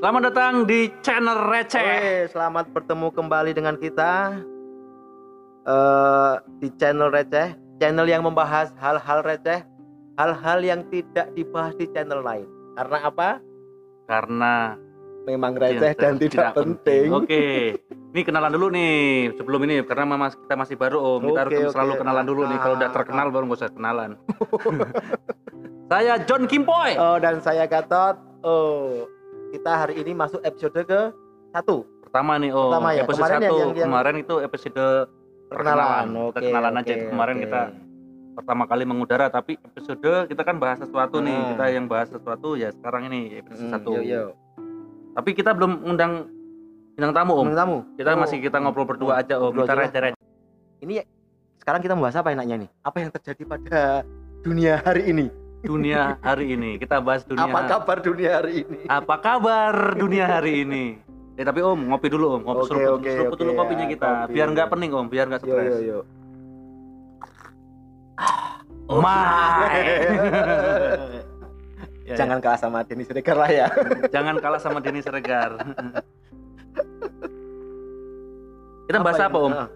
Selamat datang di channel Receh. Oke, selamat bertemu kembali dengan kita eh di channel receh, channel yang membahas hal-hal receh, hal-hal yang tidak dibahas di channel lain. Karena apa? Karena Memang receh dan tidak, penting. Oke. Ini kenalan dulu nih sebelum ini karena mama kita masih baru Om. Kita harus Oke, selalu kenalan dulu nih. Kalau udah Ah, terkenal baru nggak usah kenalan. Saya John Kimpoy. Oh, dan saya Gatot. Oh, kita hari ini masuk episode ke satu Pertama nih Om. Pertama ya, Episode kemarin satu yang- yang- kemarin itu episode perkenalan. Kita Oke, kenalan aja oke, itu kemarin kita pertama kali mengudara tapi episode kita kan bahas sesuatu nih. Hmm. Kita yang bahas sesuatu ya sekarang ini episode Hmm, satu. Yo, yo. Tapi kita belum undang bintang tamu Om. Bintang tamu. Kita Oh, masih kita ngobrol berdua oh, aja Om. ngobrol Kita aja. Ini sekarang kita membahas apa enaknya nih? Apa yang terjadi pada dunia hari ini? Dunia hari ini. Kita bahas dunia. Apa kabar dunia hari ini? Apa kabar dunia hari ini? Eh tapi Om, ngopi dulu Om. Ngopi Oke, seruput, oke, seruput dulu oke, kopinya ya, kita. kopi. Biar nggak pening Om, biar nggak Yo yo stres. yo. Mai. Ya, Jangan kalah sama Denny Siregar lah ya. jangan kalah sama Denny Siregar. kita bahas apa Om? Nah.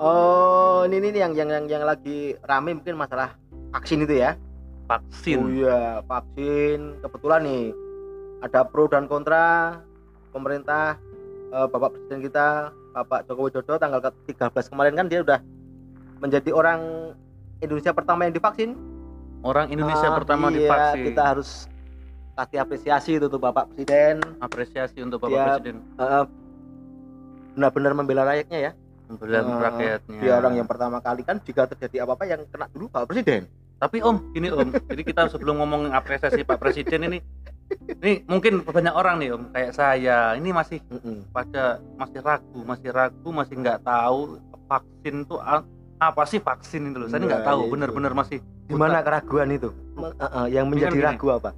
Oh, ini ini yang yang yang yang lagi rame mungkin masalah vaksin itu ya. Oh Vaksin. iya, vaksin. Kebetulan nih ada pro dan kontra pemerintah eh, Bapak Presiden kita Bapak Joko Widodo tanggal ke- 13 kemarin kan dia udah menjadi orang Indonesia pertama yang divaksin. Orang Indonesia Ah, pertama iya, divaksin. Kita harus kasih apresiasi itu tuh Bapak Presiden Apresiasi untuk Bapak Dia- Presiden. eh, benar-benar membela rakyatnya ya. Membela Ah, rakyatnya. Dia orang yang pertama kali kan jika terjadi apa-apa yang kena dulu Bapak Presiden. Tapi Om, gini Om. Jadi kita sebelum ngomong apresiasi Pak Presiden ini, ini mungkin banyak orang nih Om, kayak saya, ini masih Mm-mm. pada masih ragu, masih ragu, masih nggak tahu vaksin itu apa sih vaksin itu loh. Saya ini nggak Nah, tahu, itu. bener-bener masih Di mana keraguan itu? Eh, eh, yang menjadi gini. ragu apa?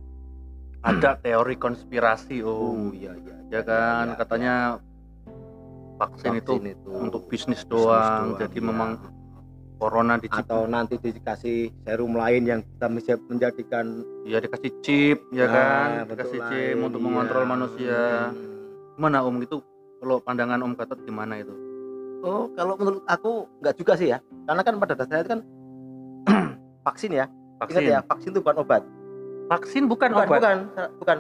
ada teori konspirasi Om. iya iya. Ya kan, iya, katanya vaksin, itu Vaksin itu untuk bisnis bisnis doang. doang, Jadi iya. memang corona dicip, atau nanti dikasih serum lain yang bisa menja- menjadikan ya dikasih chip, ya Nah, kan, dikasih lain, chip untuk iya. mengontrol manusia. Hmm. Gimana Om itu? Kalau pandangan Om Gatot gimana itu? Oh, kalau menurut aku nggak juga sih ya. Karena kan pada dasarnya itu kan vaksin ya. Vaksin. Ingat ya, vaksin itu bukan obat. Vaksin bukan, Bukan, obat. bukan, bukan.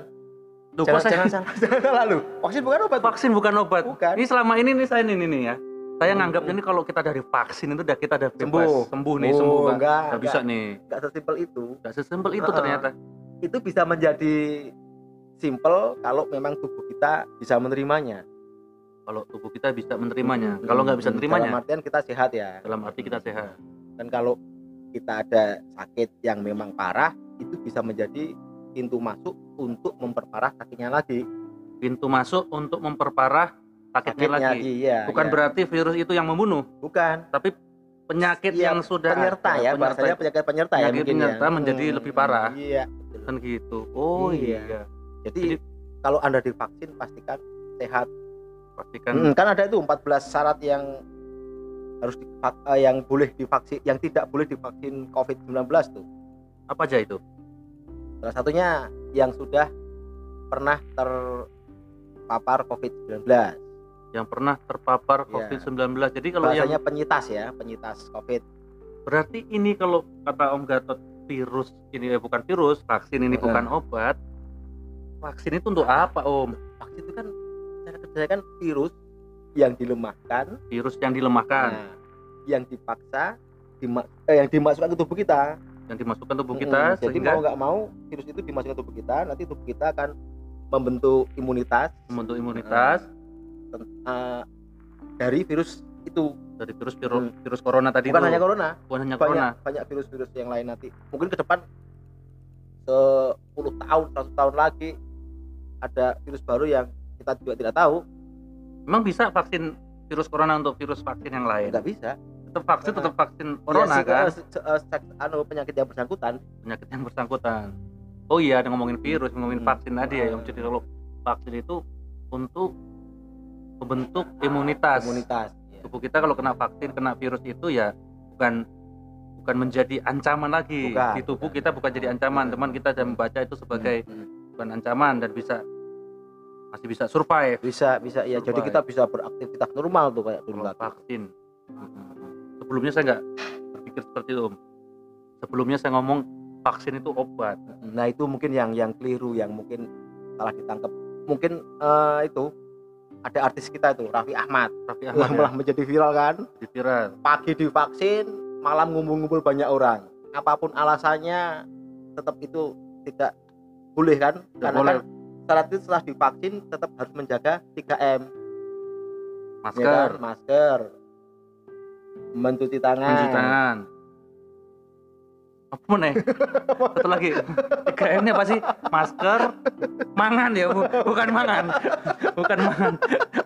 Kok Jangan, saya- jangan, salah- jangan salah lu. Vaksin bukan obat. vaksin bukan obat. Bukan. Ini selama ini nih saya ini nih ya. Saya nganggapnya nih kalau kita dari vaksin itu udah kita udah bebas. Sembuh. sembuh nih, Oh, sembuh kan. enggak, Nggak bisa nih. Nggak sesimpel itu. Nggak sesimpel itu Uh-uh. ternyata. Itu bisa menjadi simpel kalau memang tubuh kita bisa menerimanya. Kalau tubuh kita bisa menerimanya. Hmm, Kalau nggak bisa menerimanya, Dalam artian kita sehat ya. dalam arti kita sehat. Dan kalau kita ada sakit yang memang parah, itu bisa menjadi pintu masuk untuk memperparah sakitnya lagi. Pintu masuk untuk memperparah sakitnya, lagi. iya. Bukan iya. berarti virus itu yang membunuh, bukan tapi penyakit Iya, yang sudah penyerta ada, ya, penyerta bahasanya penyakit penyerta ya penyakit mungkin penyerta ya. menjadi lebih parah. Iya. kan gitu. Oh Iya. iya. Jadi, Jadi- kalau Anda divaksin pastikan sehat. Pastikan Hmm, kan ada itu 14 syarat yang harus di, yang boleh divaksin, yang tidak boleh divaksin COVID-19 tuh. apa aja itu? Salah satunya yang sudah pernah terpapar COVID-19. Yang pernah terpapar Iya. COVID-19. Jadi kalau yang Bahasanya penyitas ya, penyitas COVID. Berarti ini kalau kata Om Gatot virus ini eh, bukan virus, vaksin ini Eh. bukan obat. Vaksin itu untuk apa Om? Vaksin itu kan cara kerjanya kan virus yang dilemahkan, Virus yang dilemahkan, nah, yang dipaksa, dima- eh, yang dimasukkan ke tubuh kita. yang dimasukkan tubuh kita Jadi sehingga mau nggak mau virus itu dimasukkan tubuh kita, nanti tubuh kita akan membentuk imunitas membentuk imunitas eh, dari virus itu. dari virus virus, virus corona tadi Bukan itu. hanya corona, bukan hanya corona. banyak banyak virus-virus yang lain nanti. Mungkin ke depan 10 tahun, 100 tahun lagi ada virus baru yang kita juga tidak tahu. Memang bisa vaksin virus corona untuk virus vaksin yang lain. Tidak bisa. Tetap vaksin tetap vaksin corona Ya, si- kan, se- se- seks- anu penyakit yang bersangkutan. penyakit yang bersangkutan. Oh iya, ada ngomongin virus, ngomongin Hmm. vaksin tadi ya. Om. Jadi kalau vaksin itu untuk membentuk imunitas. Imunitas. Ya. tubuh kita kalau kena vaksin kena virus itu ya bukan bukan menjadi ancaman lagi Bukan, di tubuh bukan. kita bukan jadi ancaman teman kita sudah membaca itu sebagai Hmm. bukan ancaman dan bisa masih bisa survive bisa bisa ya jadi kita bisa beraktivitas normal tuh kayak dulu vaksin sebelumnya saya nggak berpikir seperti itu om sebelumnya saya ngomong vaksin itu obat nah itu mungkin yang yang keliru yang mungkin salah ditangkap mungkin eh, itu ada artis kita itu Raffi Ahmad. Raffi Ahmad malah ya, menjadi viral kan? Di viral pagi divaksin malam ngumpul-ngumpul banyak orang. Apa pun alasannya tetap itu tidak boleh kan? Tidak karena boleh. kan syarat itu setelah divaksin tetap harus menjaga 3M ya masker. Kan? masker. Mencuci tangan, mencuci tangan apa nih satu lagi. Tiga M nya apa sih masker mangan ya bu- bukan mangan. Bukan mangan.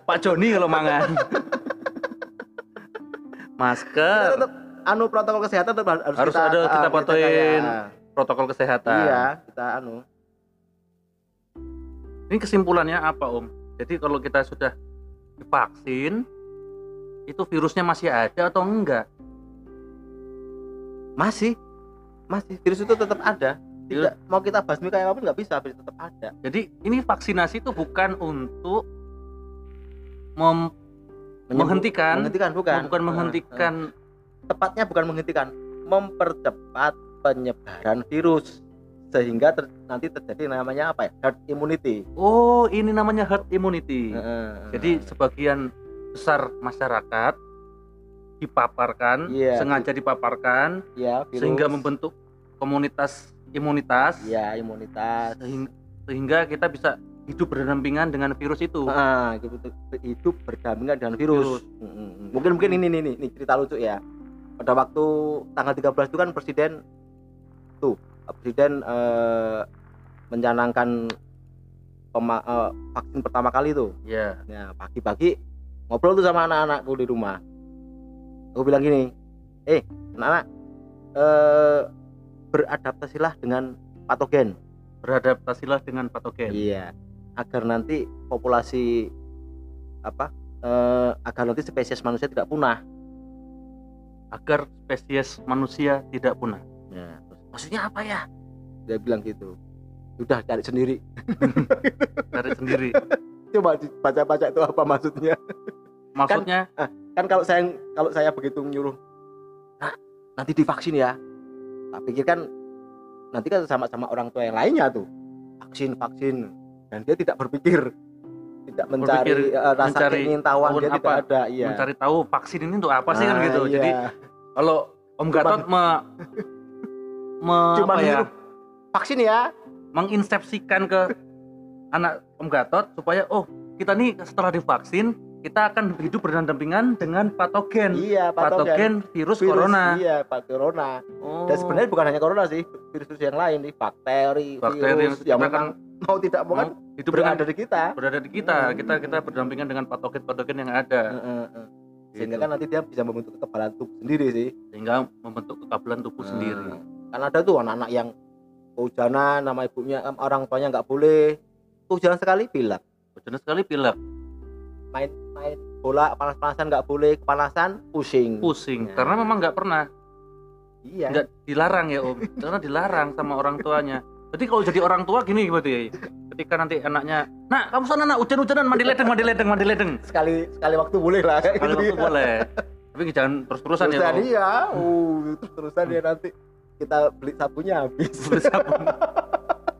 Pak Joni kalau mangan. Masker. Tetap anu protokol kesehatan tetap harus, Harus kita, ada, ah, kita patuhin. jaga. protokol kesehatan. Iya kita anu. Ini kesimpulannya apa om? Jadi kalau kita sudah divaksin itu virusnya masih ada atau enggak? Masih masih virus itu tetap ada. Tidak mau kita basmi kayak apa pun nggak bisa virus tetap ada. Jadi ini vaksinasi itu bukan untuk mem- Menyembuh- menghentikan. menghentikan bukan. Bukan menghentikan. Tepatnya bukan menghentikan mempercepat penyebaran virus. Sehingga ter- nanti terjadi namanya apa ya? Herd immunity. Oh ini namanya herd immunity. Heeh. jadi sebagian besar masyarakat dipaparkan Iya. sengaja dipaparkan ya virus, sehingga membentuk komunitas imunitas ya imunitas sehingga, sehingga kita bisa hidup berdampingan dengan virus itu Ah, gitu, hidup berdampingan dengan virus. Virus. Mungkin mungkin ini nih, nih, nih cerita lucu ya. Pada waktu tanggal 13 itu kan presiden tuh presiden eh, mencanangkan pema- eh, vaksin pertama kali tuh. ya Nah, pagi-pagi ngobrol tuh sama anak-anakku di rumah. Aku bilang gini, "Eh, anak-anak eh beradaptasilah dengan patogen." beradaptasilah dengan patogen Iya, agar nanti populasi apa? eh, agar nanti spesies manusia tidak punah. agar spesies manusia tidak punah Ya, terus maksudnya apa ya dia bilang gitu. Udah cari sendiri. cari sendiri Coba baca-baca itu apa maksudnya. maksudnya Kan kalau saya kalau saya begitu menyuruh, nah, nanti divaksin ya. Tak pikir kan nanti kan sama-sama orang tua yang lainnya tuh. Vaksin vaksin. Dan dia tidak berpikir tidak mencari Berpikir, eh, rasa mencari keingintahuan tahun dia tidak apa, ada iya. Mencari tahu vaksin ini untuk apa sih kan Ah, gitu. iya. jadi kalau Om Gatot me, me- apa ya? vaksin ya. Menginsepsikan ke anak Om Gatot supaya oh kita nih setelah divaksin kita akan hidup berdampingan dengan patogen. Iya patogen, virus, Virus, corona. iya corona. Oh. dan sebenarnya bukan hanya corona sih virus-virus yang lain nih bakteri, Bakteri virus yang yang kan memang mau tidak mau kan mau hidup dengan berada di kita. berada di kita. Kita kita berdampingan dengan patogen-patogen yang ada. Heeh, heeh. sehingga Gitu. kan nanti dia bisa membentuk kekebalan tubuh sendiri sih. Sehingga membentuk kekebalan tubuh Nah, sendiri. Kan ada tuh anak-anak yang kehujanan nama ibunya orang tuanya nggak boleh. Kehujanan sekali pilek. Jenis sekali pilek main main bola panas-panasan nggak boleh kepanasan pusing. Pusing Ya. karena memang nggak pernah. Iya. Nggak dilarang ya om. Karena dilarang sama orang tuanya. Jadi kalau jadi orang tua gini berarti ya? Ketika nanti anaknya nah kamu sana nak hujan-hujanan mandi ledeng mandi ledeng mandi ledeng. Sekali sekali waktu boleh lah. Kalau gitu waktu ya. boleh. Tapi jangan terus-terusan ya terusan om. iya. Uh terus terusan ya nanti kita beli sabunnya habis. Beli sabun.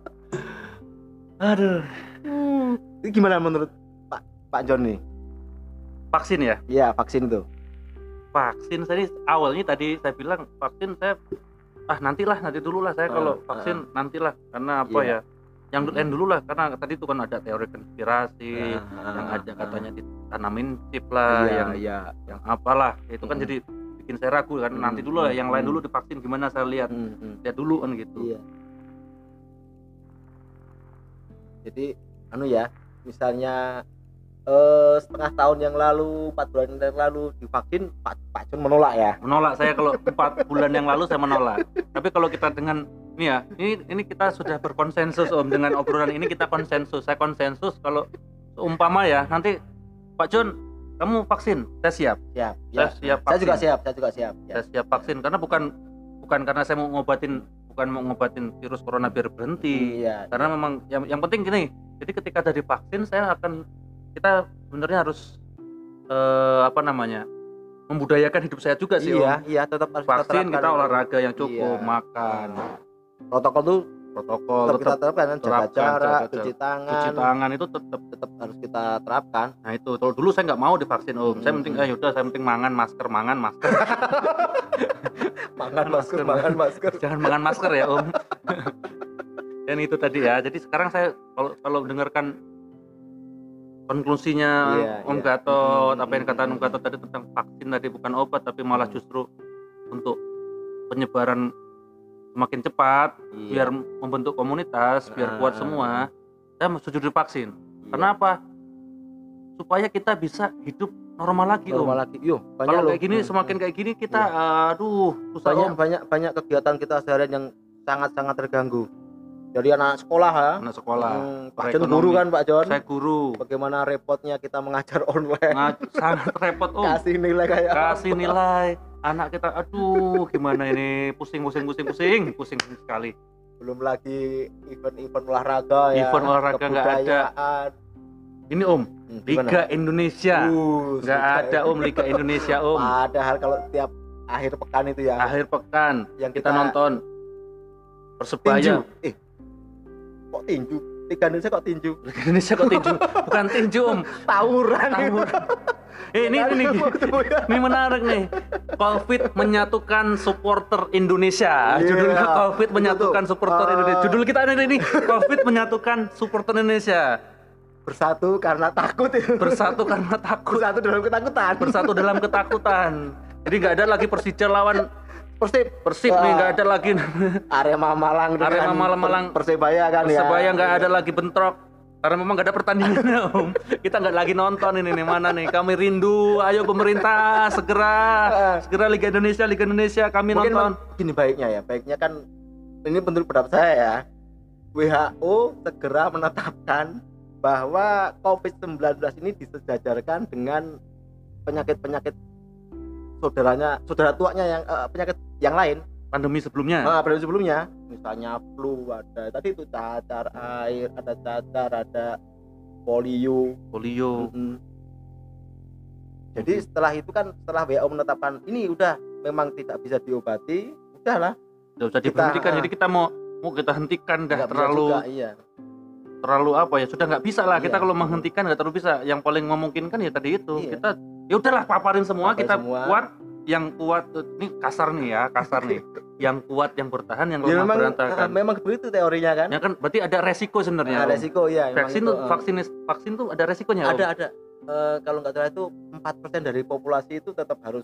aduh. Ini gimana menurut Pak John nih. Vaksin ya? Iya vaksin tuh vaksin saya awalnya tadi saya bilang vaksin saya ah nantilah nanti dulu lah saya kalau Ah, vaksin nantilah. Karena apa Iya. ya? Yang lain dulu lah karena tadi itu kan ada teori konspirasi Ah, yang ah, ada ah. katanya ditanamin chip lah iya yang iya. yang apalah. Itu kan Hmm. jadi bikin saya ragu kan nanti Hmm, dulu lah yang lain hmm. dulu divaksin gimana saya lihat. Lihat dulu kan gitu. Iya. Jadi anu ya, misalnya eh setengah tahun yang lalu, empat bulan yang lalu divaksin, Pak Pak John menolak ya. menolak saya kalau empat bulan yang lalu saya menolak tapi kalau kita dengan ini ya ini ini kita sudah berkonsensus om dengan obrolan ini kita konsensus saya konsensus kalau umpama ya nanti Pak John kamu vaksin saya siap Siap. saya ya. siap Saya juga vaksin. siap, saya juga siap. Ya. saya siap vaksin karena bukan bukan karena saya mau ngobatin bukan mau ngobatin virus corona biar berhenti Iya. karena memang yang, yang penting gini Jadi ketika ada divaksin saya akan kita sebenarnya harus eh, apa namanya? membudayakan hidup saya juga sih iya Om. iya tetap harus kita Vaksin terapkan kita itu. olahraga yang cukup, Iya. makan, protokol tuh protokol, tetap kita tetap terapkan kan jaga terapkan, jarak jaga cuci tangan cuci tangan itu tetap tetap harus kita terapkan Nah itu, kalau dulu saya nggak mau divaksin om. Saya Hmm. penting, ah yaudah, saya penting mangan masker, mangan masker. mangan masker, mangan masker Jangan mangan masker ya om. Dan itu tadi ya. Jadi sekarang saya kalau kalau mendengarkan konklusinya Iya, Om iya. Gatot, Hmm, apa yang kata Om Gatot tadi tentang vaksin tadi bukan obat tapi malah Hmm. justru untuk penyebaran semakin cepat, Iya. biar membentuk komunitas, biar kuat Ah. semua. Saya setuju divaksin. Iya. Kenapa? Supaya kita bisa hidup normal lagi om. normal lagi yo banyak Kalau kayak gini Hmm, semakin kayak gini kita aduh susah banyak Om. banyak banyak kegiatan kita seharian yang sangat sangat terganggu jadi anak sekolah ya anak sekolah. Hmm, Pak John guru kan Pak John Saya guru. bagaimana repotnya kita mengajar online Nga- sangat repot om. kasih nilai kayak Kasih nilai anak kita aduh gimana ini pusing pusing pusing pusing pusing sekali. belum lagi event-event olahraga ya Event olahraga nggak ada. Ini om Hmm, gimana? Liga Indonesia. Uh, Nggak sudah. ada om Liga Indonesia om. padahal kalau tiap akhir pekan itu ya Akhir pekan yang kita nonton tinju Persebaya. eh kok tinju Liga Indonesia kok tinju Liga Indonesia kok tinju? Bukan tinju om. tawuran Tawuran. Eh, ini ini Ini menarik nih. Covid menyatukan supporter Indonesia. Iya, Judulnya Covid itu menyatukan supporter Ah. Indonesia. Judul kita ini ini Covid menyatukan supporter Indonesia. bersatu karena takut Bersatu karena takut, bersatu dalam ketakutan bersatu dalam ketakutan. Jadi nggak ada lagi Persija lawan Persib Persib nih, nggak ada lagi Arema Malang Arema Malang- Malang. Persebaya kan ya Persebaya nggak ada lagi bentrok. Karena memang nggak ada pertandingannya, Om. Kita nggak lagi nonton ini nih mana nih. Kami rindu. Ayo pemerintah segera, segera Liga Indonesia, Liga Indonesia. Kami mungkin nonton. gini baiknya ya baiknya kan ini menurut pendapat saya ya WHO segera menetapkan bahwa COVID-19 ini disejajarkan dengan penyakit-penyakit saudaranya saudara tuanya yang eh, penyakit yang lain Pandemi sebelumnya. nah pada sebelumnya misalnya flu ada tadi itu cacar air ada cacar ada polio polio Mm-mm. jadi setelah itu kan setelah WHO menetapkan ini udah memang tidak bisa diobati udahlah usah Kita, diberhentikan ah. jadi kita mau mau kita hentikan dah bisa terlalu juga, iya terlalu apa ya sudah nggak bisa lah kita Iya. kalau menghentikan nggak terlalu bisa yang paling memungkinkan ya tadi itu Iya. kita ya udahlah paparin semua kita semua. kuat yang kuat ini kasar nih ya kasar nih. Yang kuat yang bertahan yang ya lemah memang berantakan. memang begitu teorinya kan? Ya kan berarti ada resiko sebenarnya ada resiko ya vaksin itu, tuh eh. vaksin vaksin tuh ada resikonya Om. ada ada. Eh, kalau nggak salah itu 4% dari populasi itu tetap harus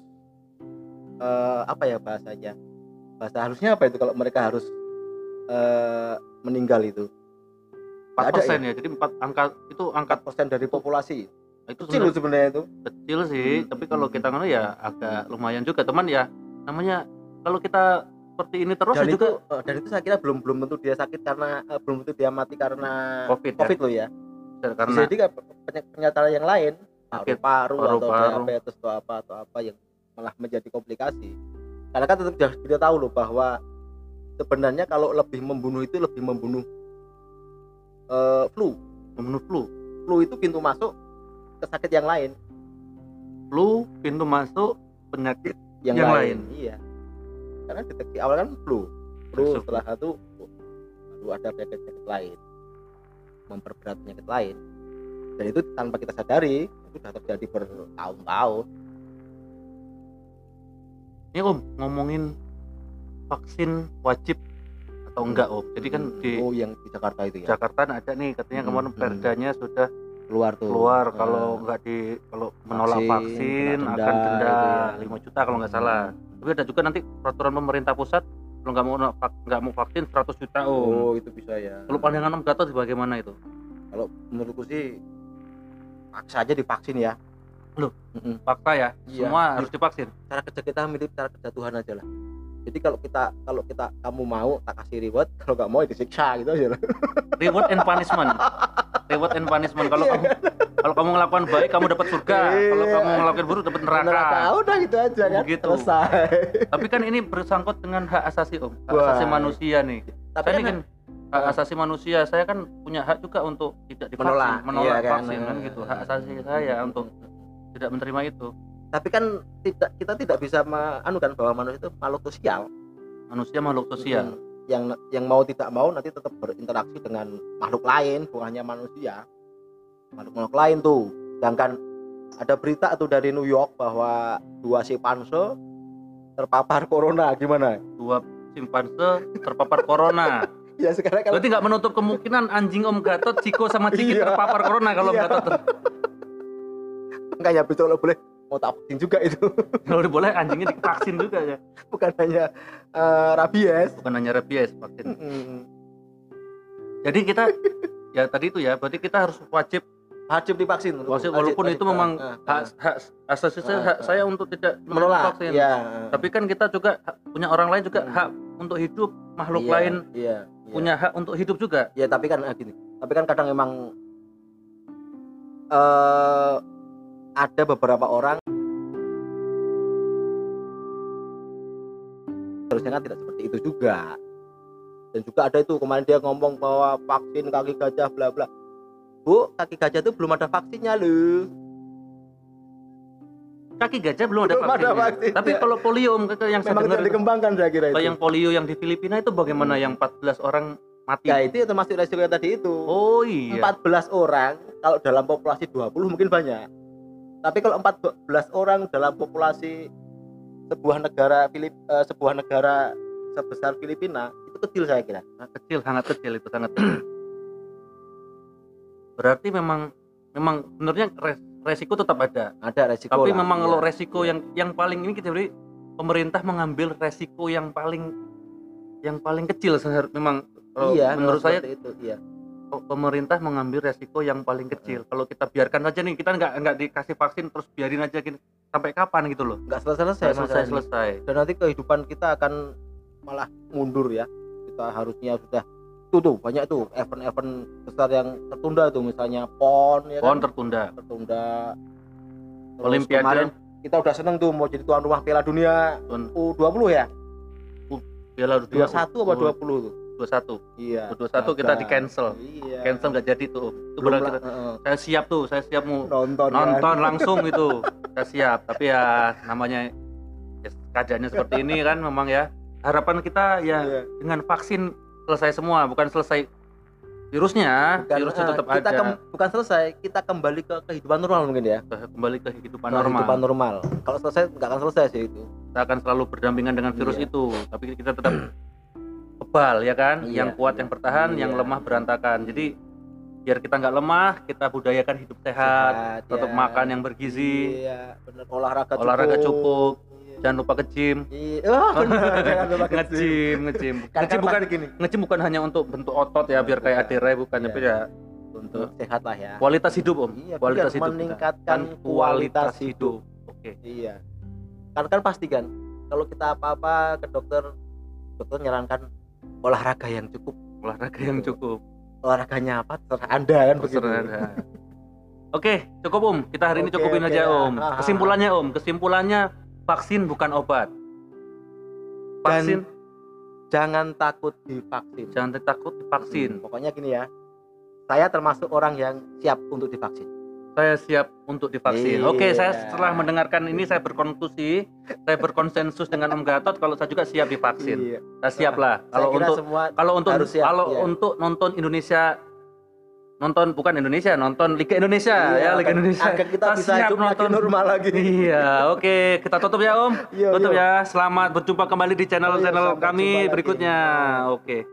eh, apa ya bahasanya? Bahasa harusnya apa itu kalau mereka harus eh, meninggal itu? Empat ada persen ya? jadi empat angka itu angka 4% dari populasi. Itu kecil sebenarnya. itu kecil sih Hmm, tapi kalau kita ngono ya agak lumayan juga. Teman ya namanya kalau kita seperti ini terus dan ya itu juga eh, dan itu saya kira belum belum tentu dia sakit karena eh, belum tentu dia mati karena Covid, ya. covid loh ya. Karena jadi penyakit yang lain Sakit paru-paru atau paru-paru. diabetes atau apa atau apa yang malah menjadi komplikasi. Karena kan tetap harus kita tahu loh bahwa sebenarnya kalau lebih membunuh itu lebih membunuh eh, flu. Membunuh flu. Flu itu pintu masuk ke sakit yang lain flu pintu masuk penyakit yang, Yang lain. iya. Karena deteksi awal kan flu. Flu Masuk. setelah itu lalu ada penyakit penyakit lain. Memperberat penyakit lain. Dan itu tanpa kita sadari itu sudah terjadi bertahun-tahun. Ini om ngomongin vaksin wajib atau enggak om? Jadi kan Hmm, di oh yang di Jakarta itu ya? Jakarta ada nih katanya Hmm, kemarin hmm. perdanya sudah keluar tuh. Keluar Nah, kalau enggak di kalau menolak Vaksin, vaksin kena akan denda, denda itu ya. 5 juta kalau nggak salah. Tapi ada juga nanti peraturan pemerintah pusat kalau nggak mau nggak mau vaksin 100 juta om. Oh itu bisa ya. Kalau pandangan om Gatot bagaimana itu? Kalau menurutku sih paksa aja divaksin ya. Loh? Mm-mm. fakta ya? Iya. semua harus divaksin? Cara kerja kita mirip cara kerja Tuhan aja lah. Jadi kalau kita kalau kita kamu mau tak kasih reward. Kalau nggak mau ya disiksa gitu aja lah. Reward and punishment reward and punishment. Kalau Iya. kamu kalau kamu melakukan baik kamu dapat surga. Kalau Iya. kamu melakukan buruk dapat neraka. Neraka. Udah gitu aja kan. Begitu. selesai. Tapi kan ini bersangkut dengan hak asasi om. Hak Wah. asasi manusia nih. Tapi saya kan kan hak asasi manusia. Saya kan punya hak juga untuk tidak divaksin Menolak, menolak iya kan? vaksin kan gitu. Hak asasi saya untuk tidak menerima itu. Tapi kan tidak kita tidak bisa anu kan bahwa manusia itu makhluk sosial. Manusia makhluk sosial. Hmm. Yang yang mau tidak mau nanti tetap berinteraksi dengan makhluk lain bukan hanya manusia. Makhluk makhluk lain tuh. Sedangkan ada berita tuh dari New York bahwa dua simpanse terpapar corona. Gimana? Dua simpanse terpapar corona. Ya sekarang kalau berarti nggak menutup kemungkinan anjing Om Gatot Ciko sama Ciki Iya. terpapar corona kalau Om Iya. Gatot makanya besok lo boleh mau tak vaksin juga itu kalau boleh anjingnya divaksin juga ya bukan hanya eh, rabies bukan hanya rabies vaksin Mm-mm. jadi kita ya tadi itu ya berarti kita harus wajib wajib divaksin wajib walaupun itu memang Ah, ah. hak hak asasi saya Ah, hak ah. saya untuk tidak menolak vaksin ya tapi kan kita juga punya orang lain juga Hmm. hak untuk hidup makhluk Iya, lain iya, iya. punya hak untuk hidup juga ya tapi kan gini tapi kan kadang emang eh ada beberapa orang. Harusnya kan tidak seperti itu juga. Dan juga ada itu kemarin dia ngomong bahwa vaksin kaki gajah bla bla. Bu kaki gajah itu belum ada vaksinnya loh kaki gajah belum ada Belum ada vaksinnya. vaksinnya. tapi kalau polio yang saya dengar dikembangkan saya kira kalau itu. yang polio yang di Filipina itu bagaimana yang 14 orang mati? Ya itu ya termasuk resiko yang tadi itu. Oh iya. 14 orang kalau dalam populasi 20 mungkin banyak. Tapi kalau 14 orang dalam populasi sebuah negara Filip eh, sebuah negara sebesar Filipina itu kecil saya kira. Sangat kecil sangat kecil itu sangat kecil berarti memang memang sebenarnya res- resiko tetap ada Ada resiko. tapi lah, memang iya. kalau resiko yang yang paling ini kita beri pemerintah mengambil resiko yang paling yang paling kecil memang kalau iya, menurut saya itu iya. Pe- pemerintah mengambil resiko yang paling kecil kalau kita biarkan saja nih kita nggak nggak dikasih vaksin terus biarin aja gini sampai kapan gitu loh Enggak selesai Nggak selesai selesai selesai Dan nanti kehidupan kita akan malah mundur ya. Kita harusnya sudah itu tuh banyak tuh event-event besar yang tertunda tuh misalnya PON ya pohon kan? tertunda tertunda. Terus Olimpiade. kemarin kita udah seneng tuh mau jadi tuan rumah Piala Dunia Tuan- U20 ya? Piala Dunia 21 apa 20 tuh? 21 Iya. 21 kita di cancel Iya. cancel nggak jadi tuh itu Belum benar kita heeh. saya siap tuh saya siap mau nonton kan. nonton langsung itu saya siap tapi ya namanya ya, keadaannya seperti ini kan memang ya harapan kita ya Iya. dengan vaksin selesai semua bukan selesai virusnya Bukan, virusnya eh, tetap kita ada kem- bukan selesai, kita kembali ke kehidupan normal mungkin ya. kembali ke kehidupan Kehidupan normal normal. Kalau selesai nggak akan selesai sih itu. kita akan selalu berdampingan dengan virus Iya. itu tapi kita tetap kebal ya kan Iya, yang kuat iya. yang bertahan yang Iya. lemah berantakan jadi biar kita nggak lemah kita budayakan hidup sehat, Sehat, tetap ya. makan yang bergizi Iya, benar olahraga olahraga cukup Iya. jangan lupa ke-gym Iya, oh, jangan lupa ke gym. Karena nge-gym kan bukan gini, nge-gym bukan hanya untuk bentuk otot ya biar kayak Bukan. Adira bukan Iya. tapi ya untuk sehat lah ya. kualitas hidup om Iya, kualitas hidup kita. meningkatkan Kan kualitas hidup. oke Iya. Kan kan pasti kan kalau kita apa-apa ke dokter, dokter nyarankan olahraga yang cukup. olahraga yang cukup Olahraganya apa? Terserah Anda kan begitu. Terserah Anda. Oke, cukup Om. Kita hari ini Oke, cukupin oke, aja ya. Om. Ah, Kesimpulannya Om, kesimpulannya vaksin bukan obat. Vaksin Jangan takut divaksin. jangan takut divaksin. Pokoknya gini ya. Saya termasuk orang yang siap untuk divaksin. Saya siap untuk divaksin. Oke, Iya. saya setelah mendengarkan ini saya berkonklusi, saya berkonsensus dengan Om Gatot kalau saya juga siap divaksin. Iya. Saya siap lah. Saya Kalau kira untuk semua kalau untuk siap, kalau iya. untuk nonton Indonesia nonton bukan Indonesia, nonton Liga Indonesia Iya, ya, Liga Indonesia. agar kita Saya bisa siap nonton. normal lagi. Iya, oke, kita tutup ya Om. Iya, Tutup iya. ya. Selamat berjumpa kembali di channel-channel Oh iya, sampai kami berikutnya. Oke,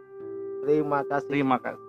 Terima kasih. terima kasih.